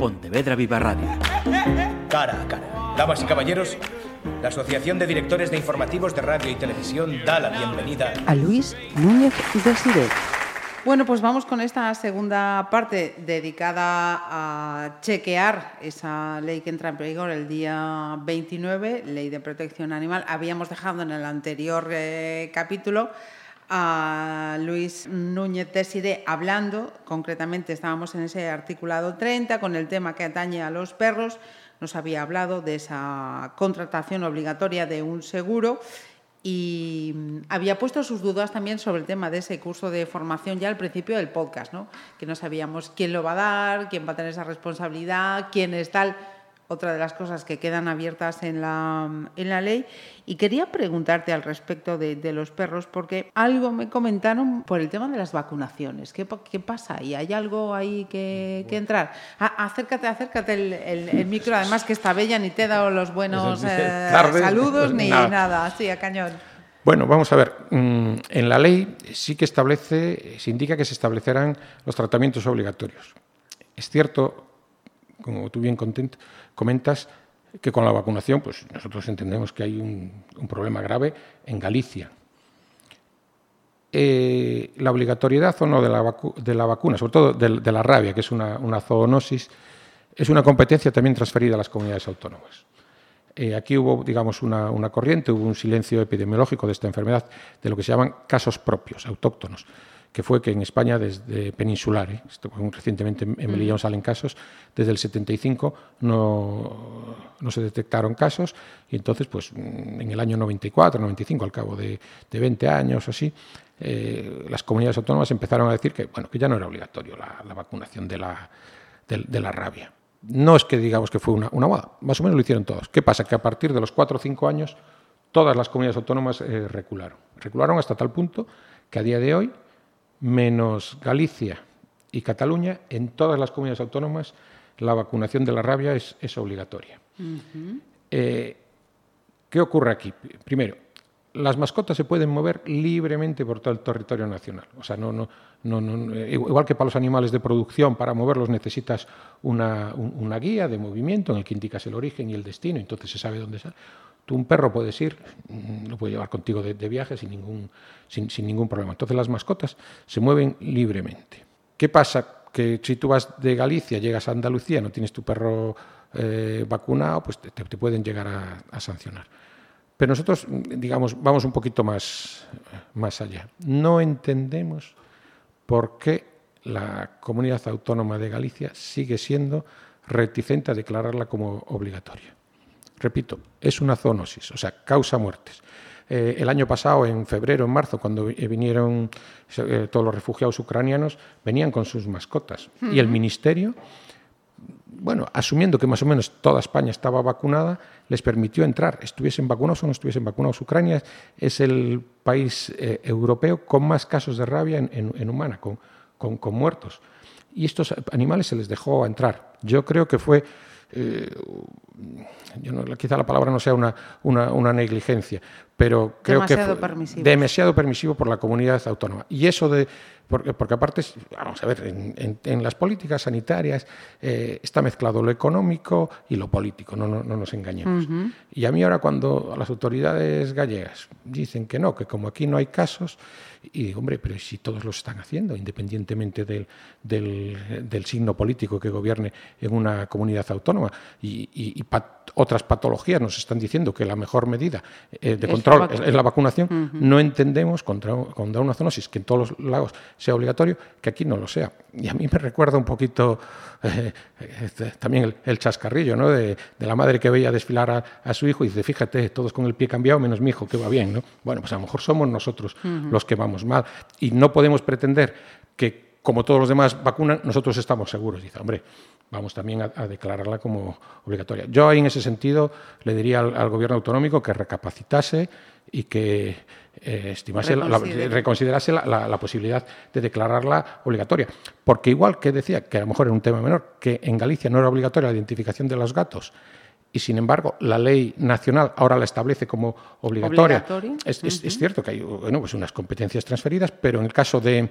Pontevedra Viva Radio. Cara a cara. Damas y caballeros, la Asociación de Directores de Informativos de Radio y Televisión da la bienvenida a Luis Núñez de. Bueno, pues vamos con esta segunda parte dedicada a chequear esa ley que entra en vigor el día 29, Ley de Protección Animal. Habíamos dejado en el anterior eh, capítulo a Luis Núñez Tesside hablando, concretamente estábamos en ese articulado 30 con el tema que atañe a los perros, nos había hablado de esa contratación obligatoria de un seguro y había puesto sus dudas también sobre el tema de ese curso de formación ya al principio del podcast, ¿no? que no sabíamos quién lo va a dar, quién va a tener esa responsabilidad, quién es tal otra de las cosas que quedan abiertas en la, en la ley. Y quería preguntarte al respecto de, los perros, porque algo me comentaron por el tema de las vacunaciones. ¿Qué, qué pasa ahí? ¿Hay algo ahí que, entrar? acércate, acércate el, micro, además que está bella, ni te he dado los buenos eh, saludos ni nada. así a cañón. Bueno, vamos a ver. Mm, en la ley sí que establece, se indica que se establecerán los tratamientos obligatorios. Es cierto, como tú bien comentas, que con la vacunación, pues nosotros entendemos que hay un, problema grave en Galicia. Eh, la obligatoriedad o no de la, vacuna, sobre todo de, la rabia, que es una, zoonosis, es una competencia también transferida a las comunidades autónomas. Eh, aquí hubo, digamos, una, una, corriente, hubo un silencio epidemiológico de esta enfermedad, de lo que se llaman casos propios, autóctonos que fue que en España desde peninsular, ¿eh? recientemente en Melilla salen casos, desde el 75 no, no, se detectaron casos y entonces pues en el año 94, 95, al cabo de, de 20 años o así, eh, las comunidades autónomas empezaron a decir que, bueno, que ya no era obligatorio la, vacunación de la, de, la rabia. No es que digamos que fue una, una moda, más o menos lo hicieron todos. ¿Qué pasa? Que a partir de los 4 o 5 años todas las comunidades autónomas eh, recularon. Recularon hasta tal punto que a día de hoy menos Galicia y Cataluña, en todas las comunidades autónomas la vacunación de la rabia es, obligatoria. Eh, ¿Qué ocurre aquí? Primero, las mascotas se pueden mover libremente por todo el territorio nacional. O sea, no, no, no, igual que para los animales de producción, para moverlos necesitas una, guía de movimiento en el que indicas el origen y el destino, entonces se sabe dónde está un perro puedes ir, mm, lo puedes llevar contigo de, viaje sin ningún, sin, ningún problema. Entonces las mascotas se mueven libremente. ¿Qué pasa? Que si tú vas de Galicia, llegas a Andalucía, no tienes tu perro eh, vacunado, pues te, pueden llegar a, sancionar. Pero nosotros, digamos, vamos un poquito más, más allá. No entendemos por qué la comunidad autónoma de Galicia sigue siendo reticente a declararla como obligatoria. Repito, es una zoonosis, o sea, causa muertes. Eh, el año pasado, en febrero, en marzo, cuando vinieron eh, todos los refugiados ucranianos, venían con sus mascotas. Y el ministerio, bueno, asumiendo que más o menos toda España estaba vacunada, les permitió entrar, estuviesen vacunados o no estuviesen vacunados. Ucrania es el país eh, europeo con más casos de rabia en, humana, con, con muertos. Y estos animales se les dejó entrar. Yo creo que fue eh, quizá la palabra no sea una, una, negligencia, pero creo que demasiado permisivo por la comunidad autónoma. Y eso de, porque, porque aparte, vamos a ver, en, las políticas sanitarias eh, está mezclado lo económico y lo político, no, no, nos engañemos. Y a mí ahora cuando las autoridades gallegas dicen que no, que como aquí no hay casos, y digo, hombre, pero si todos lo están haciendo, independientemente del, del, signo político que gobierne en una comunidad autónoma, y, otras patologías nos están diciendo que la mejor medida eh, de control es, la vacunación, no entendemos contra, contra, una zoonosis que en todos los lados sea obligatorio, que aquí no lo sea. Y a mí me recuerda un poquito eh, este, también el, chascarrillo ¿no? de, la madre que veía desfilar a, su hijo y dice, fíjate, todos con el pie cambiado menos mi hijo, que va bien. ¿no? Bueno, pues a lo mejor somos nosotros los que vamos mal. Y no podemos pretender que, como todos los demás vacunan, nosotros estamos seguros. Dice, hombre, vamos también a, declararla como obligatoria. Yo ahí en ese sentido le diría al, gobierno autonómico que recapacitase y que eh, estimase, reconsiderase la, posibilidad de declararla obligatoria. Porque igual que decía, que a lo mejor era un tema menor, que en Galicia no era obligatoria la identificación de los gatos, y sin embargo la ley nacional ahora la establece como obligatoria. Es, cierto que hay bueno, pues unas competencias transferidas, pero en el caso de,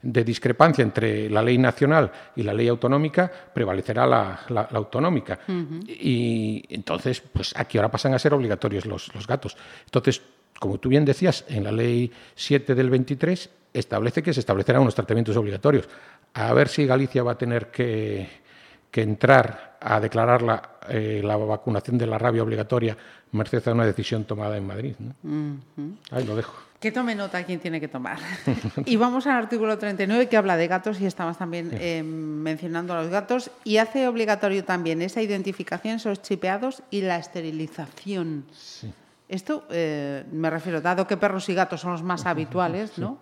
de discrepancia entre la ley nacional y la ley autonómica, prevalecerá la, autonómica. Y entonces, pues aquí ahora pasan a ser obligatorios los, los gatos. Entonces, como tú bien decías, en la ley 7 del 23 establece que se establecerán unos tratamientos obligatorios. A ver si Galicia va a tener que, entrar a declarar la, eh, la, vacunación de la rabia obligatoria merced a una decisión tomada en Madrid. Ahí lo dejo. Que tome nota quien tiene que tomar. y vamos al artículo 39 que habla de gatos y estamos también eh, mencionando a los gatos y hace obligatorio también esa identificación, esos chipeados y la esterilización. Esto eh, me refiero, dado que perros y gatos son los más habituales, ¿no?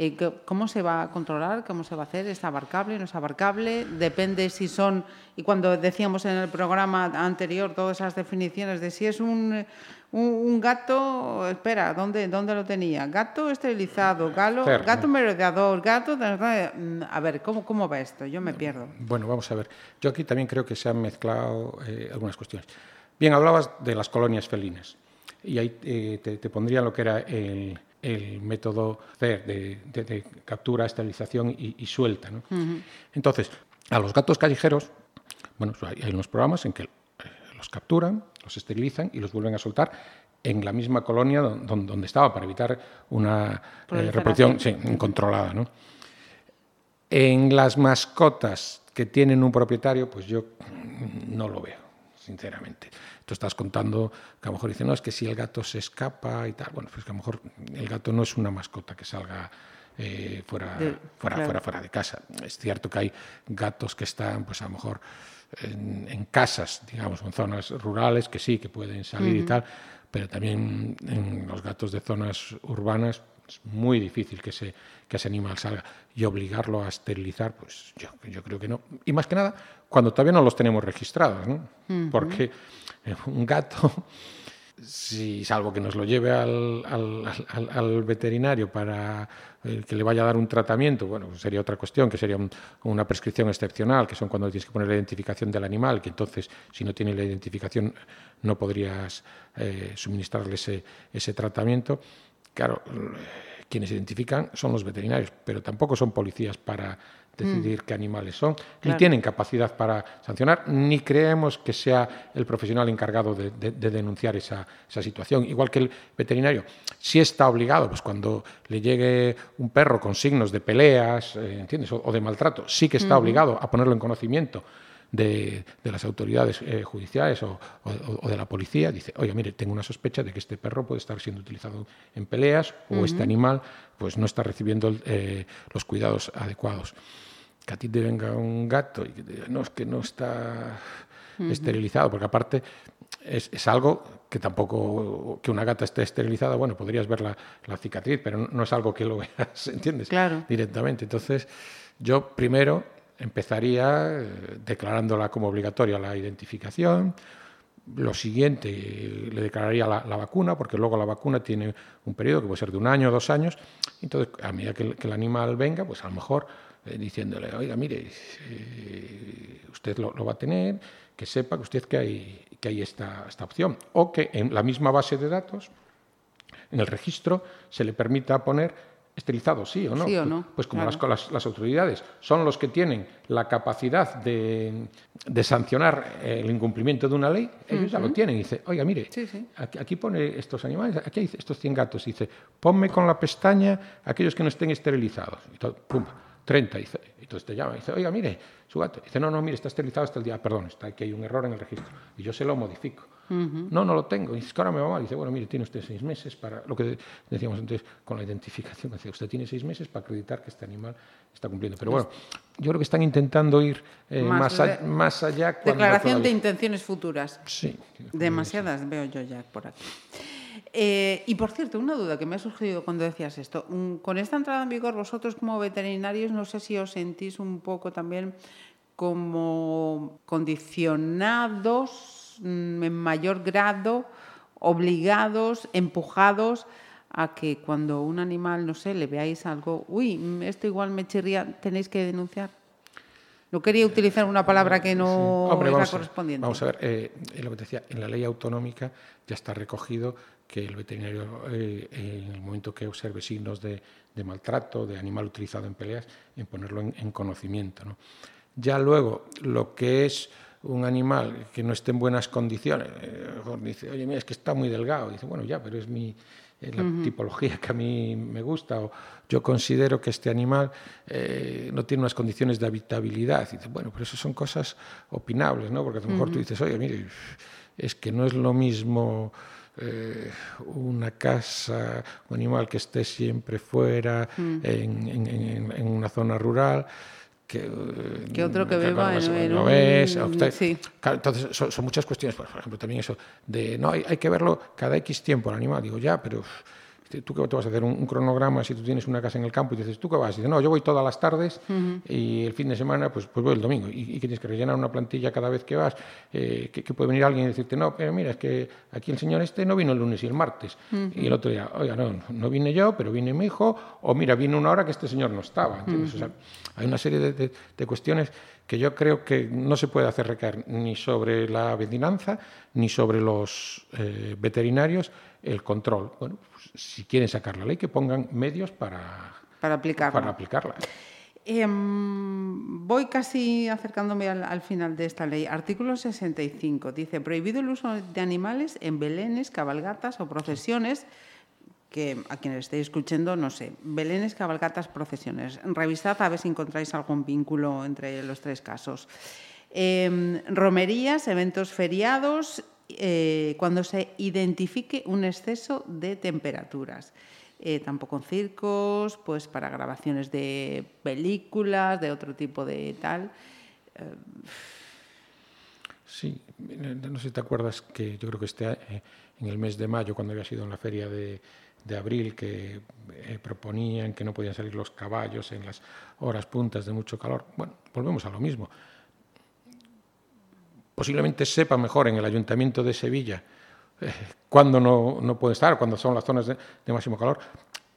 Eh, ¿Cómo se va a controlar? ¿Cómo se va a hacer? ¿Es abarcable? ¿No es abarcable? Depende si son, y cuando decíamos en el programa anterior todas esas definiciones de si es un, un, gato, espera, ¿dónde, ¿dónde lo tenía? Gato esterilizado, galo, gato merodeador, gato... Mm, a ver, ¿cómo, ¿cómo va esto? Yo me pierdo. Bueno, vamos a ver. Yo aquí también creo que se han mezclado eh, algunas cuestiones. Bien, hablabas de las colonias felinas y ahí eh, te, te pondría lo que era el el método de, captura, esterilización y, suelta. Entonces, a los gatos callejeros, bueno, pues hay, unos programas en que eh, los capturan, los esterilizan y los vuelven a soltar en la misma colonia donde, donde estaba para evitar una eh, reproducción incontrolada. En las mascotas que tienen un propietario, pues yo no lo veo, sinceramente. Tú estás contando que a lo mejor dicen, no, es que si el gato se escapa y tal, bueno, pues que a lo mejor el gato no es una mascota que salga eh, fuera, fuera, fuera, fuera de casa. Es cierto que hay gatos que están, pues a lo mejor en, casas, digamos, en zonas rurales, que sí, que pueden salir y tal, pero también en los gatos de zonas urbanas es muy difícil que ese, que ese animal salga y obligarlo a esterilizar, pues yo, yo creo que no. Y más que nada, cuando todavía no los tenemos registrados, ¿no? Porque un gato, si salvo que nos lo lleve al, al, veterinario para eh, que le vaya a dar un tratamiento, bueno, sería otra cuestión, que sería una prescripción excepcional, que son cuando tienes que poner la identificación del animal, que entonces si no tiene la identificación no podrías eh, suministrarle ese, ese tratamiento. Claro, quienes identifican son los veterinarios, pero tampoco son policías para decidir qué animales son, ni tienen capacidad para sancionar, ni creemos que sea el profesional encargado de, denunciar esa, situación. Igual que el veterinario, si está obligado, pues cuando le llegue un perro con signos de peleas, eh, ¿entiendes? O, de maltrato, sí que está obligado a ponerlo en conocimiento. De, las autoridades eh, judiciales o, de la policía, dice, oye, mire, tengo una sospecha de que este perro puede estar siendo utilizado en peleas o este animal pues no está recibiendo eh, los cuidados adecuados que a ti te venga un gato y que te diga, no, es que no está esterilizado, porque aparte es, es, algo que tampoco, que una gata esté esterilizada, bueno, podrías ver la, la cicatriz, pero no, es algo que lo veas, ¿entiendes? Claro. Directamente. Entonces, yo primero empezaría eh, declarándola como obligatoria la identificación, lo siguiente, le declararía la, vacuna, porque luego la vacuna tiene un periodo que puede ser de un año o dos años. Entonces, a medida que el animal venga, pues a lo mejor eh, diciéndole, oiga, mire, eh, usted lo, va a tener, que sepa que usted que hay, que hay esta, esta opción. O que en la misma base de datos, en el registro, se le permita poner esterilizado, sí o no. Sí o no pues como las, las, autoridades son los que tienen la capacidad de, de sancionar el incumplimiento de una ley, ellos ya lo tienen. Y dice, oiga, mire, Aquí, pone estos animales, aquí hay estos 100 gatos. Y dice, ponme con la pestaña aquellos que no estén esterilizados. Y todo, pum, 30. Dice, entonces te llama y dice, oiga, mire, su gato. Dice, no, no, mire, está esterilizado hasta el día. perdón, está aquí hay un error en el registro. Y yo se lo modifico. No, no lo tengo. Y dice, que ahora me va mal. dice, bueno, mire, tiene usted seis meses para, lo que decíamos antes, con la identificación. Dice, usted tiene seis meses para acreditar que este animal está cumpliendo. Pero bueno, yo creo que están intentando ir eh, más, más, allá. Declaración de intenciones futuras. Sí. Demasiadas veo yo ya por aquí. Eh, y por cierto, una duda que me ha surgido cuando decías esto. Mm, con esta entrada en vigor, vosotros como veterinarios, no sé si os sentís un poco también como condicionados en mayor grado, obligados, empujados a que cuando un animal, no sé, le veáis algo, uy, esto igual me chirría, tenéis que denunciar. No quería utilizar una palabra que no Hombre, es vamos, correspondiente. Vamos a ver, eh, lo que te decía, en la ley autonómica ya está recogido que el veterinario, eh, en el momento que observe signos de, de maltrato, de animal utilizado en peleas, en ponerlo en, en conocimiento. ¿no? Ya luego, lo que es un animal que no esté en buenas condiciones, eh, dice, oye, mira, es que está muy delgado. Dice, bueno, ya, pero es mi es la tipología que a mí me gusta, o yo considero que este animal eh, no tiene unas condiciones de habitabilidad. Y dice, bueno, pero eso son cosas opinables, ¿no? Porque a lo mejor tú dices, oye, mire, es que no es lo mismo eh, una casa, un animal que esté siempre fuera, en, en- en- en una zona rural, que, Que otro que claro, beba no en- ves, o usted- sí. Claro, entonces son, son muchas cuestiones, por ejemplo, también eso de, no, hay, hay que verlo cada X tiempo el animal. Digo, ya, pero ¿tú qué te vas a hacer? Un, un cronograma si tú tienes una casa en el campo y dices, ¿tú qué vas? Y dice, no, yo voy todas las tardes y el fin de semana pues, pues voy el domingo. ¿Y, y que tienes que rellenar una plantilla cada vez que vas? Eh, que, que puede venir alguien y decirte, no, pero mira, es que aquí el señor este no vino el lunes y el martes. Y el otro día, oiga, no, no vine yo, pero vine mi hijo, o mira, vino una hora que este señor no estaba. ¿entiendes? O sea, hay una serie de, de- de cuestiones que yo creo que no se puede hacer recaer ni sobre la vecinanza ni sobre los eh, veterinarios el control. Bueno, pues, si quieren sacar la ley, que pongan medios para, para aplicarlo. para aplicarla. Em, voy casi acercándome al, al final de esta ley. Artículo 65 dice prohibido el uso de animales en belenes, cabalgatas o procesiones. Que a quienes estéis escuchando, no sé, belenes, cabalgatas, procesiones. Revisad a ver si encontráis algún vínculo entre los tres casos. Em, romerías, eventos feriados, eh, cuando se identifique un exceso de temperaturas. Eh, tampoco en circos, pues para grabaciones de películas, de otro tipo de tal. Sí, no sé si te acuerdas que yo creo que este, eh, en el mes de mayo, cuando había sido en la feria de, de abril, que eh, proponían que no podían salir los caballos en las horas puntas de mucho calor. Bueno, volvemos a lo mismo. Posiblemente sepa mejor en el Ayuntamiento de Sevilla eh, cuándo no, no puede estar, cuando son las zonas de, de máximo calor,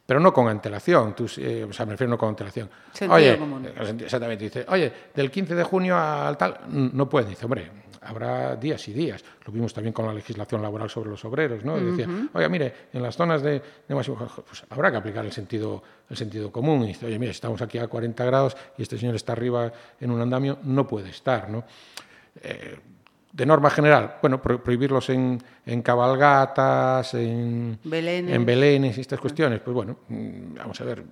pero no con antelación. Tú, eh, o sea, me refiero no con antelación. Sentido oye, común. eh, exactamente, dice, oye, del 15 de junio al tal, no puede. Dice, hombre, habrá días y días. Lo vimos también con la legislación laboral sobre los obreros, ¿no? Decía, oye, mire, en las zonas de, de calor, pues habrá que aplicar el sentido, el sentido común. Y dice, oye, mire, estamos aquí a 40 grados y este señor está arriba en un andamio, no puede estar, ¿no? Eh, de norma general, bueno, pro- prohibirlos en, en cabalgatas, en Belenes. en belenes y estas cuestiones, pues bueno, mm, vamos a ver,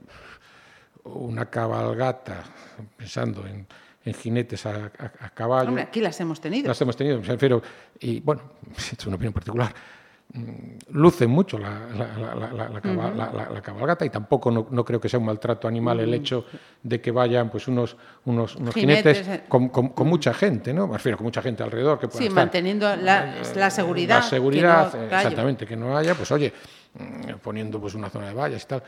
una cabalgata, pensando en, en jinetes a, a- a caballo, Hombre, aquí las hemos tenido. las hemos tenido, me refiero, y bueno, es una opinión particular, mm, luce mucho la, la- la- la- la- la caba- la- la- la cabalgata y tampoco no, no creo que sea un maltrato animal el hecho de que vayan pues unos, unos, unos Jinetes, jinetes, eh. con, con- con mucha gente, ¿no? Me refiero con mucha gente alrededor que pueda Sí, estar. manteniendo la, seguridad. La seguridad, que no- eh, claro. exactamente, que no haya, pues oye, mm, poniendo pues una zona de vallas y tal.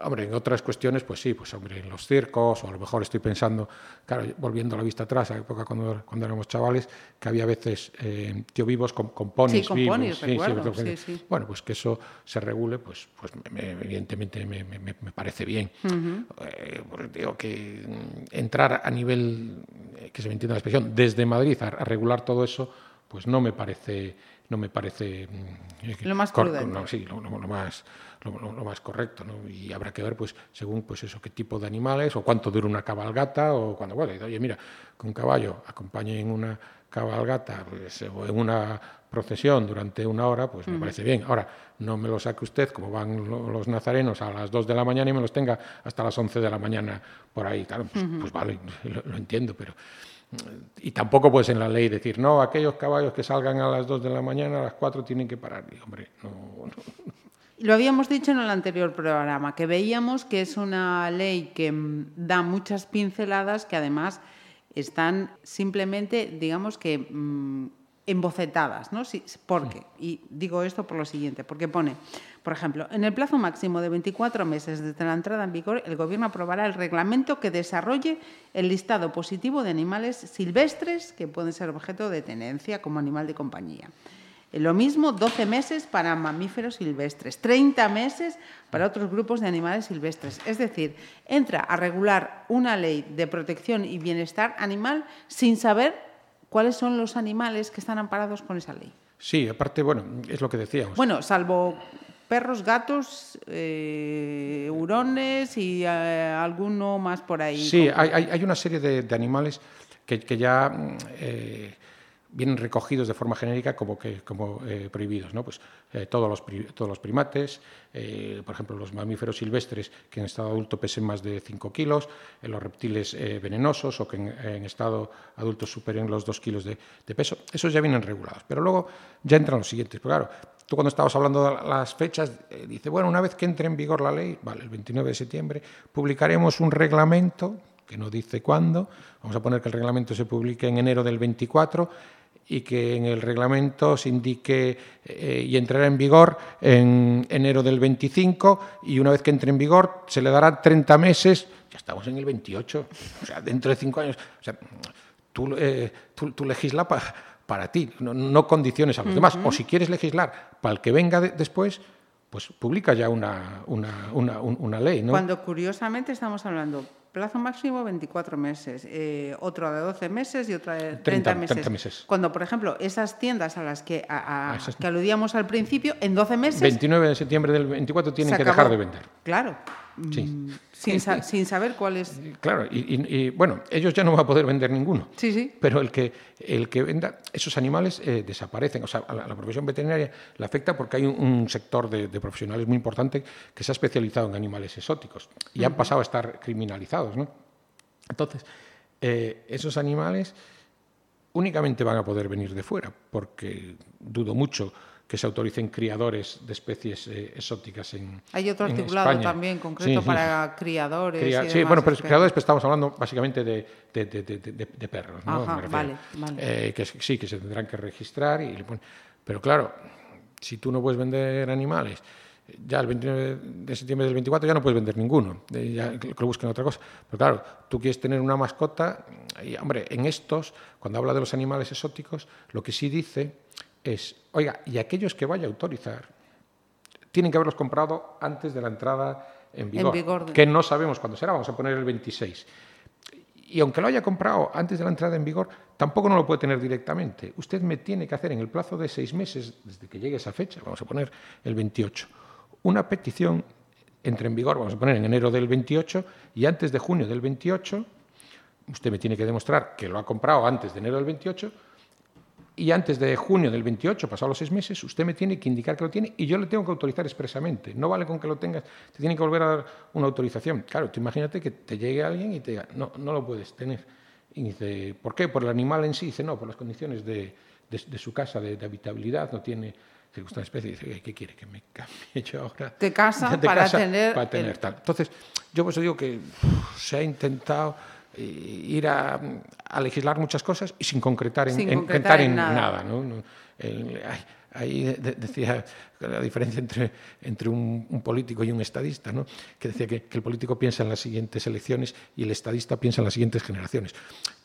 Hombre, en otras cuestiones, pues sí, pues hombre, en los circos, o a lo mejor estoy pensando, claro, volviendo la vista atrás, a la época cuando, cuando éramos chavales, que había veces eh, tío vivos con, con ponis Sí, vivos. ponis, porque- sí, sí. Bueno, pues que eso se regule, pues, pues me- me- evidentemente me, me- parece bien. Eh, porque digo que mm, entrar a nivel, eh, que se me entienda la expresión, desde Madrid a, a regular todo eso, pues no me parece no me parece mm, eh, Lo más prudente. no, sí, lo, lo- lo más lo, más correcto, ¿no? Y habrá que ver, pues, según pues eso, qué tipo de animales, o cuánto dura una cabalgata, o cuando, bueno, oye, mira, que un caballo acompañe en una cabalgata, pues, o en una procesión durante una hora, pues me parece bien. Ahora, no me lo saque usted, como van lo- los nazarenos a las 2 de la mañana y me los tenga hasta las 11 de la mañana por ahí, claro, pues, pues vale, lo, lo entiendo, pero... Y tampoco pues en la ley decir, no, aquellos caballos que salgan a las 2 de la mañana, a las 4 tienen que parar. Y, hombre, no. Lo habíamos dicho en el anterior programa, que veíamos que es una ley que da muchas pinceladas que además están simplemente, digamos que, mm, embocetadas, ¿no? Sí, ¿Por qué? Y digo esto por lo siguiente, porque pone, por ejemplo, en el plazo máximo de 24 meses desde la entrada en vigor, el Gobierno aprobará el reglamento que desarrolle el listado positivo de animales silvestres que pueden ser objeto de tenencia como animal de compañía. Lo mismo 12 meses para mamíferos silvestres, 30 meses para otros grupos de animales silvestres. Es decir, entra a regular una ley de protección y bienestar animal sin saber cuáles son los animales que están amparados con esa ley. Sí, aparte, bueno, es lo que decíamos. Bueno, salvo perros, gatos, eh, hurones y eh, alguno más por ahí. Sí, hay, hay, una serie de, de animales que, que ya mm, eh, vienen recogidos de forma genérica como, que, como eh, prohibidos. ¿no? Pues, eh, todos, los, todos los primates, eh, por ejemplo, los mamíferos silvestres que en estado adulto pesen más de 5 kilos, los reptiles venenosos o que en, estado adulto superen los 2 kilos de, peso. Esos ya vienen regulados. Pero luego ya entran los siguientes. Pero claro, tú cuando estabas hablando de las fechas, dice, bueno, una vez que entre en vigor la ley, vale, el 29 de septiembre, publicaremos un reglamento que no dice cuándo, vamos a poner que el reglamento se publique en enero del 24 y que en el reglamento se indique eh, y entrará en vigor en enero del 25 y una vez que entre en vigor se le dará 30 meses, ya estamos en el 28, o sea, dentro de cinco años, o sea, tú, eh, tú, tú legislas para, para ti, no, no, condiciones a los uh -huh. demás, o si quieres legislar para el que venga de, después, pues publica ya una, una, una, una ley. ¿no? Cuando curiosamente estamos hablando plazo máximo 24 meses, eh, otro de 12 meses y otra de 30, 30, meses. 30 meses. Cuando, por ejemplo, esas tiendas a las que, a, a, ah, que aludíamos al principio, en 12 meses... 29 de septiembre del 24 tienen que dejar de vender. Claro. Sí. Mm, sin, sa sin, saber cuál es. Claro, y, y, y, bueno, ellos ya no van a poder vender ninguno. Sí, sí. Pero el que, el que venda, esos animales eh, desaparecen. O sea, a la, a la, profesión veterinaria le afecta porque hay un, un sector de, de, profesionales muy importante que se ha especializado en animales exóticos y uh -huh. han pasado a estar criminalizados, ¿no? Entonces, eh, esos animales únicamente van a poder venir de fuera, porque dudo mucho que se autoricen criadores de especies eh, exóticas en Hay otro articulado España. también concreto sí, para criadores. Cría, y sí, bueno, pero criadores pues, estamos hablando básicamente de, de, de, de perros, ¿no? Ajá, vale, vale. Eh, que sí, que se tendrán que registrar. Y, pero claro, si tú no puedes vender animales, ya el 29 de septiembre del 24 ya no puedes vender ninguno, ya que lo busquen otra cosa. Pero claro, tú quieres tener una mascota, y hombre, en estos, cuando habla de los animales exóticos, lo que sí dice es, oiga, y aquellos que vaya a autorizar tienen que haberlos comprado antes de la entrada en vigor, en vigor de... que no sabemos cuándo será, vamos a poner el 26. Y aunque lo haya comprado antes de la entrada en vigor, tampoco no lo puede tener directamente. Usted me tiene que hacer en el plazo de seis meses, desde que llegue esa fecha, vamos a poner el 28, una petición entre en vigor, vamos a poner en enero del 28, y antes de junio del 28, usted me tiene que demostrar que lo ha comprado antes de enero del 28, y antes de junio del 28, pasados los seis meses, usted me tiene que indicar que lo tiene y yo le tengo que autorizar expresamente. No vale con que lo tengas, te tiene que volver a dar una autorización. Claro, tú imagínate que te llegue alguien y te diga, no, no lo puedes tener. Y dice, ¿por qué? ¿Por el animal en sí? Dice, no, por las condiciones de, de, de su casa, de, de, habitabilidad, no tiene circunstancias especie. Dice, ¿qué quiere que me cambie yo ahora? De casa, de para, casa tener para tener el... tal. Entonces, yo por eso digo que uf, se ha intentado ir a, a, legislar muchas cosas y sin concretar en, sin en, concretar en, en nada. nada ¿no? El, ahí de, decía la diferencia entre, entre un, un, político y un estadista, ¿no? que decía que, que, el político piensa en las siguientes elecciones y el estadista piensa en las siguientes generaciones.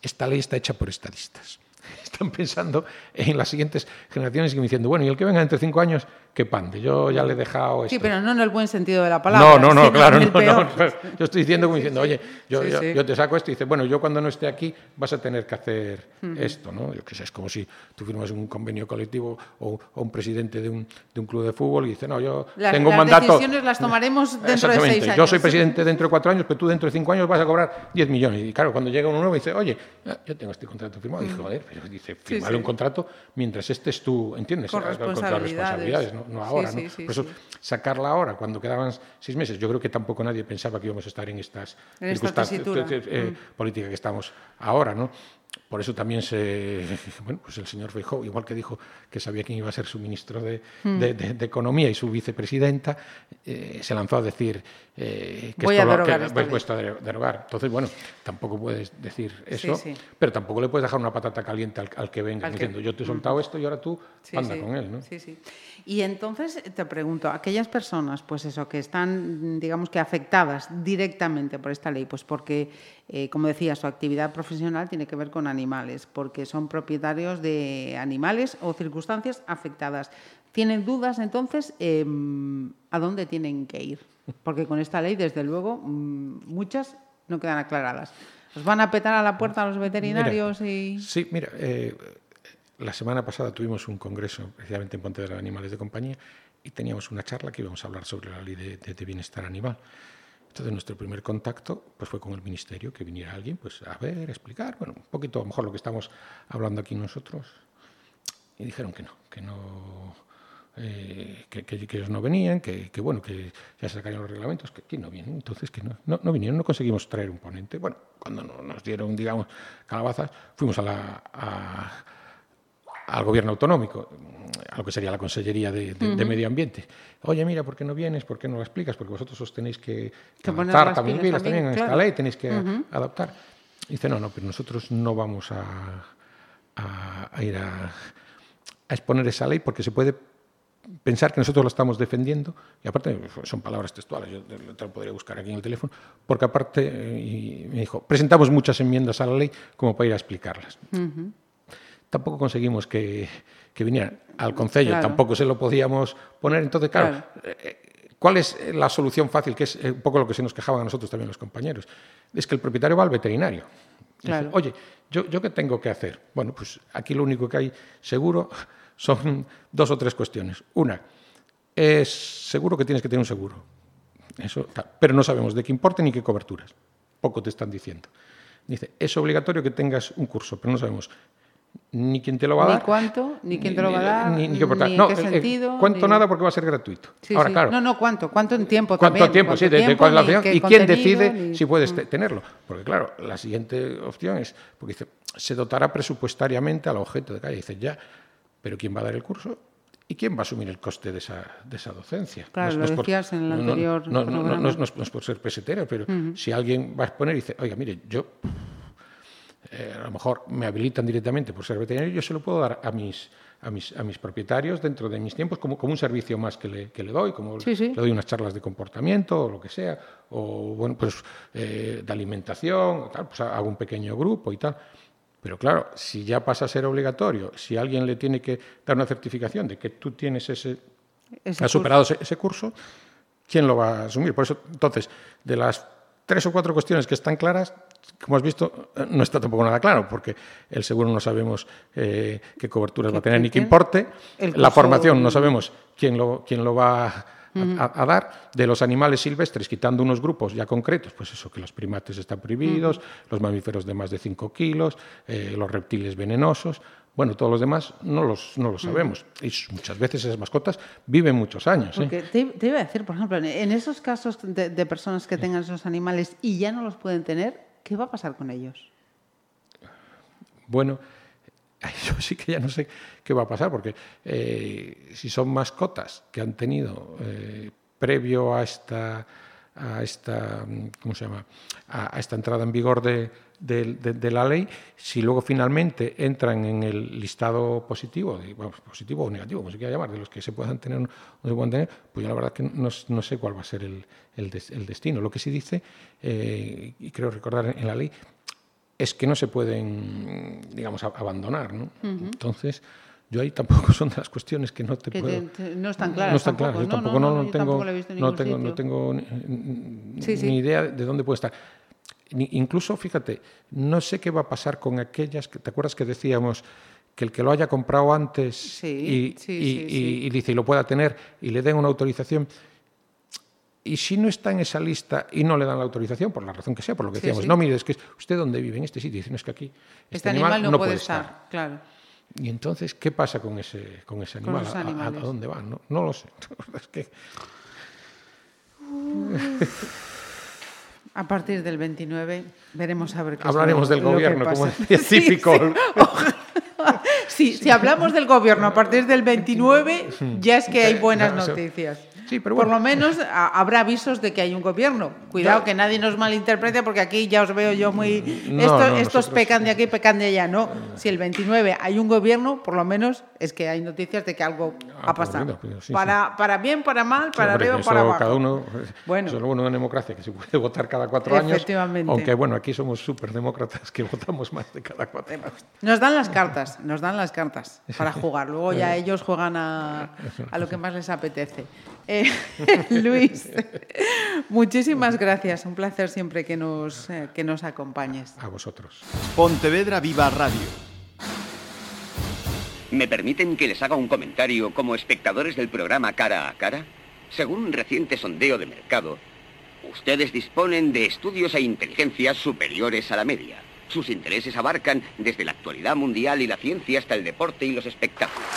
Esta ley está hecha por estadistas. Están pensando en las siguientes generaciones y diciendo, bueno, y el que venga entre cinco años, que pande. Yo ya le he dejado. Esto. Sí, pero no en el buen sentido de la palabra. No, no, no, claro. No, no, yo estoy diciendo como diciendo, oye, yo, sí, yo, sí. yo, te saco esto y dice, bueno, yo cuando no esté aquí vas a tener que hacer uh -huh. esto, ¿no? Yo qué sé, es como si tú firmas un convenio colectivo o, o un presidente de un, de un, club de fútbol y dice, no, yo las, tengo un las mandato. Las decisiones las tomaremos dentro de seis años. Yo soy presidente dentro de cuatro años, pero tú dentro de cinco años vas a cobrar 10 millones. Y claro, cuando llega uno nuevo y dice, oye, yo tengo este contrato firmado, y joder, pero dice, firmale un contrato mientras estés tú, ¿entiendes? Con responsabilidades. Con responsabilidades, no, no ahora, ¿no? Por eso, sacarla ahora, cuando quedaban seis meses, yo creo que tampoco nadie pensaba que íbamos a estar en estas en circunstancias eh, mm. políticas que estamos ahora, ¿no? Por eso también se, bueno, pues el señor Feijóo, igual que dijo que sabía quién iba a ser su ministro de, mm. de, de, de Economía y su vicepresidenta, eh, se lanzó a decir eh, que Voy esto a derogar lo, que puesto a derogar. Entonces, bueno, tampoco puedes decir eso, sí, sí. pero tampoco le puedes dejar una patata caliente al, al que venga al diciendo, que... yo te he soltado mm. esto y ahora tú sí, anda con él, ¿no? Sí, sí. Y entonces te pregunto, aquellas personas, pues eso, que están, digamos que afectadas directamente por esta ley, pues porque eh, como decía, su actividad profesional tiene que ver con animales, porque son propietarios de animales o circunstancias afectadas. ¿Tienen dudas entonces em, a dónde tienen que ir? Porque con esta ley, desde luego, mm, muchas no quedan aclaradas. ¿Os van a petar a la puerta a los veterinarios? y... Sí, mira, eh, la semana pasada tuvimos un congreso precisamente en Pontevedra de Animales de Compañía y teníamos una charla que íbamos a hablar sobre la ley de, bienestar animal. Entonces nuestro primer contacto pues, fue con el ministerio, que viniera alguien pues, a ver, explicar, bueno, un poquito a lo mejor lo que estamos hablando aquí nosotros. Y dijeron que no, que no, eh, que, ellos no venían, que, bueno, que ya se sacarían los reglamentos, que aquí no vienen, entonces que no, no, vinieron, no conseguimos traer un ponente. Bueno, cuando nos dieron, digamos, calabazas, fuimos a la, al gobierno autonómico, a lo que sería la Consellería de, Medio Ambiente. Oye, mira, ¿por qué no vienes? ¿Por qué no lo explicas? Porque vosotros os tenéis que, adaptar también, también, en esta ley, tenéis que adaptar. dice, no, no, pero nosotros no vamos a, a ir a, a exponer esa ley porque se puede pensar que nosotros lo estamos defendiendo, y aparte son palabras textuales, yo te lo podría buscar aquí en el teléfono, porque aparte, eh, y me dijo, presentamos muchas enmiendas a la ley como para ir a explicarlas. Tampoco conseguimos que, que, vinieran al Concello, tampoco se lo podíamos poner. Entonces, claro, eh, ¿cuál es la solución fácil? Que es eh, un poco lo que se nos quejaban a nosotros también los compañeros. Es que el propietario va al veterinario. Oye, ¿yo, ¿yo qué tengo que hacer? Bueno, pues aquí lo único que hay seguro son dos o tres cuestiones. Una, es seguro que tienes que tener un seguro, eso, pero no sabemos de qué importe ni qué coberturas. Poco te están diciendo. Dice, es obligatorio que tengas un curso, pero no sabemos ni quién te lo va a dar. Ni cuánto, ni quién te lo va a dar, ni, qué, no, qué sentido. cuánto nada porque va a ser gratuito. Ahora, claro. No, no, cuánto, cuánto en tiempo ¿Cuánto tiempo? sí, de, cuál la opción, y quién decide si puedes mm. tenerlo. Porque claro, la siguiente opción es, porque dice, se dotará presupuestariamente al objeto de calle. Dice, ya, pero ¿quién va a dar el curso? ¿Y quién va a asumir el coste de esa, de esa docencia? Claro, lo decías en el anterior no, no, es por ser pesetero, pero si alguien va a exponer y dice, oiga, mire, yo eh, a lo mejor me habilitan directamente por ser veterinario, yo se lo puedo dar a mis, a mis, a mis propietarios dentro de mis tiempos como, como un servicio más que le, que le doy, como le doy unas charlas de comportamiento o lo que sea, o bueno, pues eh, de alimentación, tal, pues hago un pequeño grupo y tal. Pero claro, si ya pasa a ser obligatorio, si alguien le tiene que dar una certificación de que tú tienes ese, has superado ese, curso, ¿quién lo va a asumir? Por eso, entonces, de las tres o cuatro cuestiones que están claras, como has visto, no está tampoco nada claro, porque el seguro no sabemos eh, qué coberturas va a tener ni qué importe, la formación no sabemos quién lo, quién lo va a a, dar. De los animales silvestres, quitando unos grupos ya concretos, pues eso, que los primates están prohibidos, los mamíferos de más de 5 kilos, eh, los reptiles venenosos, bueno, todos los demás no los, no lo sabemos. Y muchas veces esas mascotas viven muchos años. ¿eh? te, iba a decir, por ejemplo, en esos casos de, de personas que tengan esos animales y ya no los pueden tener, ¿qué va a pasar con ellos? Bueno, yo sí que ya no sé qué va a pasar, porque eh, si son mascotas que han tenido eh, previo a esta, a esta, ¿cómo se llama? A, esta entrada en vigor de, la ley, si luego finalmente entran en el listado positivo, positivo o negativo, como se quiera llamar, de los que se puedan tener o no se puedan tener, pues yo la verdad que no, sé cuál va a ser el, el, destino. Lo que sí dice, eh, y creo recordar en la ley, es que no se pueden, digamos, abandonar. ¿no? Entonces, yo ahí tampoco son de las cuestiones que no te puedo... no están claras. No están claras. Yo tampoco no, tengo, no tengo, no tengo ni, idea de dónde puede estar. incluso, fíjate, no sé qué va a pasar con aquellas, que, ¿te acuerdas que decíamos que el que lo haya comprado antes y, y, dice y lo pueda tener y le den una autorización, y si no está en esa lista y no le dan la autorización, por la razón que sea, por lo que decíamos, no, mire, es que usted dónde vive, en este sitio, dicen, es que aquí este, este animal, no, puede estar. Claro. Y entonces, ¿qué pasa con ese, con ese animal? ¿A, dónde va? No, no lo sé. es que... A partir del 29 veremos a ver qué Hablaremos del gobierno, como decía típico. Sí, si hablamos del gobierno a partir del 29, ya es que hay buenas noticias. Sí, pero por lo menos a- habrá avisos de que hay un gobierno. Cuidado, que nadie nos malinterprete, porque aquí ya os veo yo muy... No, Esto- no, estos nosotros- pecan de aquí, pecan de allá. No, si el 29 hay un gobierno, por lo menos es que hay noticias de que algo Ah, ha pasado. bueno, sí, para, para bien, para mal, para arriba, para abajo. Cada uno, Bueno. Eso es lo bueno de democracia, que se puede votar cada cuatro años. Aunque bueno, aquí somos súper demócratas que votamos más de cada cuatro años. Nos dan las cartas, nos dan las cartas para jugar. Luego ya ellos juegan a, a lo que más les apetece. Eh, Luis, muchísimas gracias. Un placer siempre que nos, eh, que nos acompañes. A vosotros. Pontevedra Viva Radio. ¿Me permiten que les haga un comentario como espectadores del programa Cara a Cara? Según un reciente sondeo de mercado, ustedes disponen de estudios e inteligencias superiores a la media. Sus intereses abarcan desde la actualidad mundial y la ciencia hasta el deporte y los espectáculos.